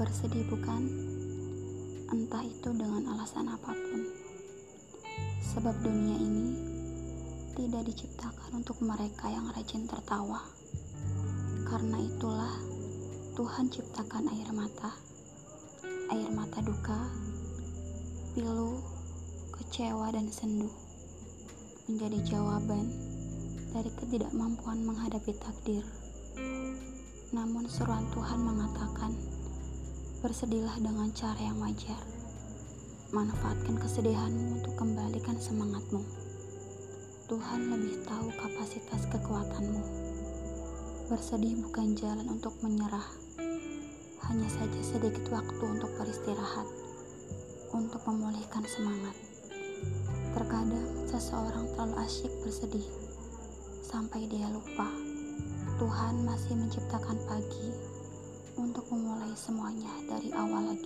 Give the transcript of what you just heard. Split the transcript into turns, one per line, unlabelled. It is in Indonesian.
Bersedih bukan? Entah itu dengan alasan apa pun. Sebab dunia ini tidak diciptakan untuk mereka yang rajin tertawa. Karena itulah Tuhan ciptakan air mata. Air mata duka, pilu, kecewa dan sendu menjadi jawaban dari ketidakmampuan menghadapi takdir. Namun seruan Tuhan mengatakan, Bersedihlah dengan cara yang wajar. Manfaatkan kesedihanmu untuk kembalikan semangatmu. Tuhan lebih tahu kapasitas kekuatanmu. Bersedih bukan jalan untuk menyerah. Hanya saja sedikit waktu untuk beristirahat, untuk memulihkan semangat. Terkadang seseorang terlalu asyik bersedih sampai dia lupa Tuhan masih menciptakan pagi untuk memulai semuanya dari awal